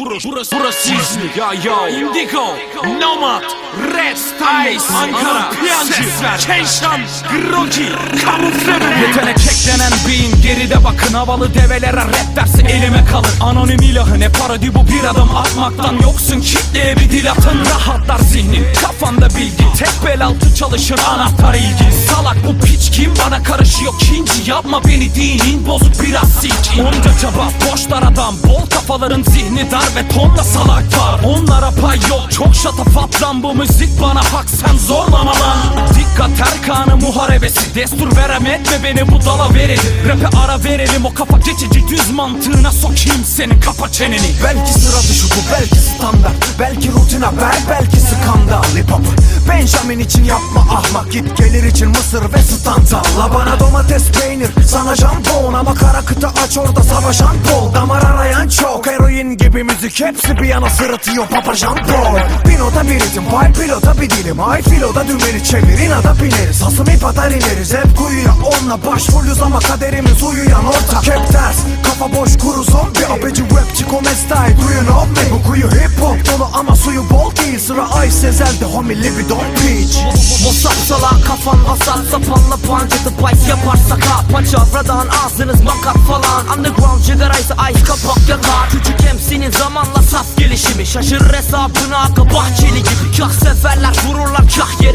burası, burası, burası İzmir Ya ya Indigo, Nomad, Red Styles, Ankara, Piyancı, Keşan, Grogi, Kamufle Yetenek eklenen beyin geride bakın havalı develere rap dersi elime kalır Anonim ilahı ne parodi bu bir adım atmaktan. Yoksun kitleye bir dil atın Rahatlar zihnin. Kafanda bilgi tek bel altı çalışır anahtar ilgi. Salak bu piç kim bana karışıyor. Kinci yapma beni dinin bozuk biraz silkin Onca çaba boşlar adam. Bol kafaların zihni dar ve tonla salak var. Onlara pay yok çok şatafat lan. Bu müzik bana hak sen zorlama lan. Dikkat Erkan'ı muharebesi. Destur verem etme beni bu dala verelim Rap'e ara verelim o kafa geçici düz mantığına sokayım senin kapa çeneni. Belki sıra dışı bu belki standart. Belki rutin haber belki skandal. Hip hop Benjamin için yapma ahmak. Git gelir için mısır ve stanta. La bana domates peynir sana jambon. Ama kara kıta aç orada savaşan bol. Damar arayan çok Heroin gibi müzik hepsi bir yana sırıtıyor Papa jambon Bir nota bir ritim pay pilota bir dilim. Ay filoda dümeni çevir inada bineriz. Hasım ip atar ineriz hep kuyuya. Onunla başvuruyoruz ama kaderimiz uyuyan ortak. Hep ters kafa boş kuru zombi. Abeci rapçi come stai do you know me Bu kuyu hip hop dolu ama suyu Sıra Ay Sezel'de homie libidon peach Mosap salan kafan vasat sapanla pancıtı payt yaparsa ka Paçavradan ağzınız makat falan. Underground cigaraysa ice kapak yakar Küçük emsinin zamanla saf gelişimi. Şaşırır hesabına akı bahçeli gibi. Kah seferler vururlar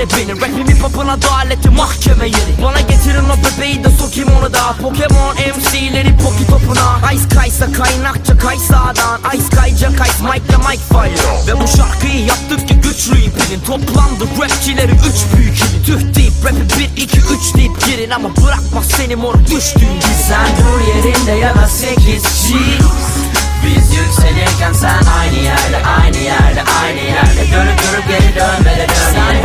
kah yere beni Rapim hip hop'un adaleti mahkeme yeri. Bana getirin o bebeği de sokayım onu da. Pokemon MC'leri poki topuna. Ice kaysa kaynakça kay sağdan. Ice kayca kays mic'la mic fire. Ve bu şarkıyı yaptık ki güçlüyüm bilin Toplandı rapçileri üç büyük ilin. Tüh deyip rapi bir iki üç deyip girin. Ama bırakmaz seni mor düştüğün gibi Sen dur yerinde ya da 8 G Biz yükselirken sen aynı yerde aynı yerde aynı yerde. Dönüp durup geri dönmede dön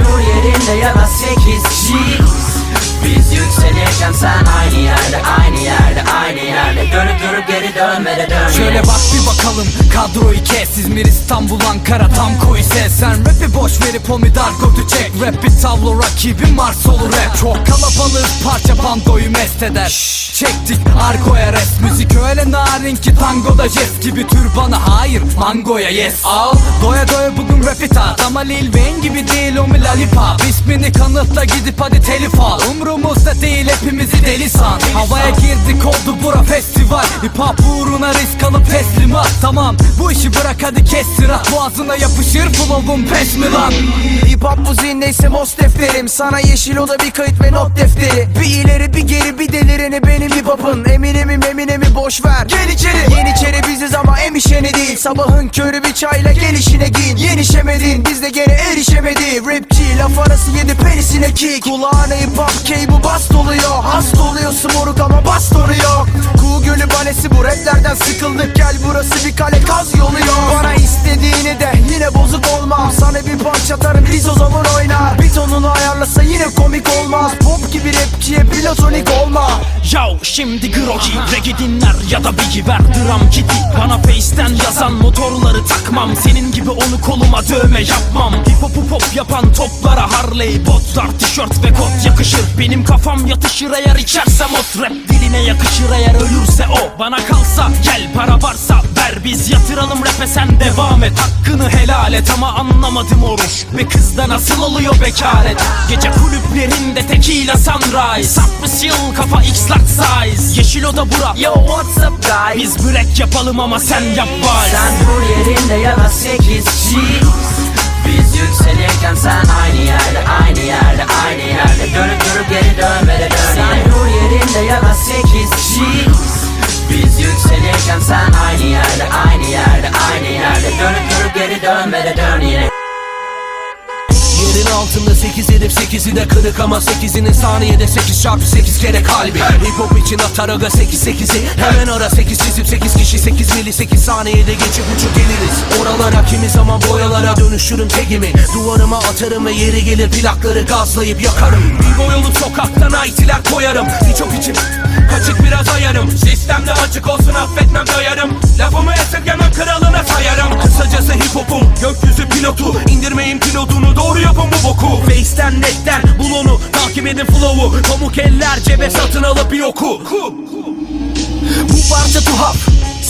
dönmede dön. Şöyle bak bir bakalım. Kadroyu kes. İzmir İstanbul Ankara tam koy ses. Sen rapi boş verip o dargotu çek. Rap bir tablo rakibi Mars olur rap. Çok kalabalık parça bandoyu mest eder. Çektik argoya rest Müzik öyle narin ki tangoda jest gibi tür bana hayır mangoya yes. Al doya doya bugün rapi tat. Ama Lil Wayne gibi değil o mu lollipop İsmini kanıtla gidip hadi telif al. Umrumuzda değil hepimizi deli san. Havaya girdik oldu bura festival. Hip hop uğruna risk alıp teslimat Tamam bu işi bırak hadi kes sıra Boğazına yapışır flow'un pes mi lan? Hip hop bu zihndeyse most defterim. Sana yeşil oda bir kayıt ve not defteri. Bir ileri bir geri bir delirini benim hip hop'un Eminemim eminemi boş ver. Gel içeri. Yeniçeri biziz ama emişeni değil. Sabahın körü bir çayla gelişine giyin Yenişemedin biz de gene erişemedi. Rapçi laf arası yedi penisine kick. Kulağına hip hop key bu bast oluyor Hasta oluyorsun moruk ama bastonu yok Kuğu gölü balesi bu raplerden sıkıldık. Gel burası bir kale kaz yolu yok. Bana istediğini de yine bozuk olmam Sana bir punch atarım biz o zaman oynar. Bir tonunu ayarlasa yine komik olmaz. Pop gibi rapçiye platonik olma. Yav şimdi Grogi Regi dinler ya da Biggie. Ver dram kiti Bana face'ten yazan motorları takmam. onu koluma dövme yapmam. Hip hop'u pop yapan toplara Harley botlar tişört ve kot yakışır. Benim kafam yatışır eğer içersem ot Rap diline yakışır. Eğer ölürse o Bana kalsa gel para varsa ver Biz yatıralım rap'e sen devam et. Hakkını helal et ama anlamadım oruç. Ve kızda nasıl oluyor bekaret? Gece kulüplerinde tequila sunrise. 60 yıl kafa x large size. Yeşil oda bura. Yo what's up guys? Biz börek yapalım ama sen yap vay Sen dur yerinde ya da 8 G. Biz yükselirken sen aynı yerde aynı yerde aynı yerde. Dönüp durup geri dönmede dön Sen dur yerinde ya da 8 G Biz yükselirken sen aynı yerde aynı yerde aynı yerde. Dönüp durup geri dönmede dön yine Yerin altında 8 hedef 8'i de kırık ama 8'inin saniyede 8 çarpı 8 kere kalbi. Hip hop için atar aga 8 8'i Hemen ara 8 çizip 8 kişi 8 mili 8 saniyede geçip uçup geliriz. Oralara kimi zaman boyalara dönüşürüm tegimi. Duvarıma atarım ve yeri gelir plakları gazlayıp yakarım. Bir boyalı sokaktan aytiler koyarım. Birçok için kaçık biraz ayarım. Sistemde açık olsun affetmem doyarım Lafımı esirgemem kralına sayarım. Kısacası hip hopum gökyüzü pilotu İndirmeyin pilotunu doğru yapın bu boku. Face'ten netten bul onu. Takip edin flow'u. Pamuk eller cebe satın alıp bir oku. Bu parça tuhaf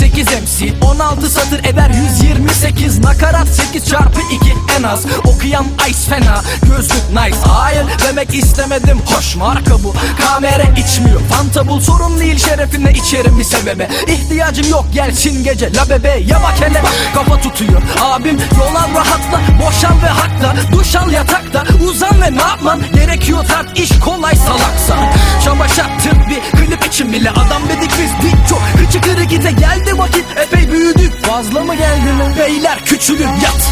8 MC 16 satır eder 128 Nakarat 8 çarpı 2 en az. Okuyan ice fena Gözlük nice. Hayır demek istemedim. Hoş marka bu. Kamera içmiyor. Fanta bul sorun değil şerefine içerim bir sebebe. İhtiyacım yok gelsin gece. La bebe ya bak hele. Kafa tutuyor. Abim yol al rahatla Boşan ve hakla. Duş al yatakta Uzan ve ne yapman? Gerekiyor tart iş kolay salaksa. Çamaşır tık bir klip için bile Adam dedik biz gide geldi vakit. Epey büyüdük. Fazla mı geldi? Mi? Beyler küçülün yat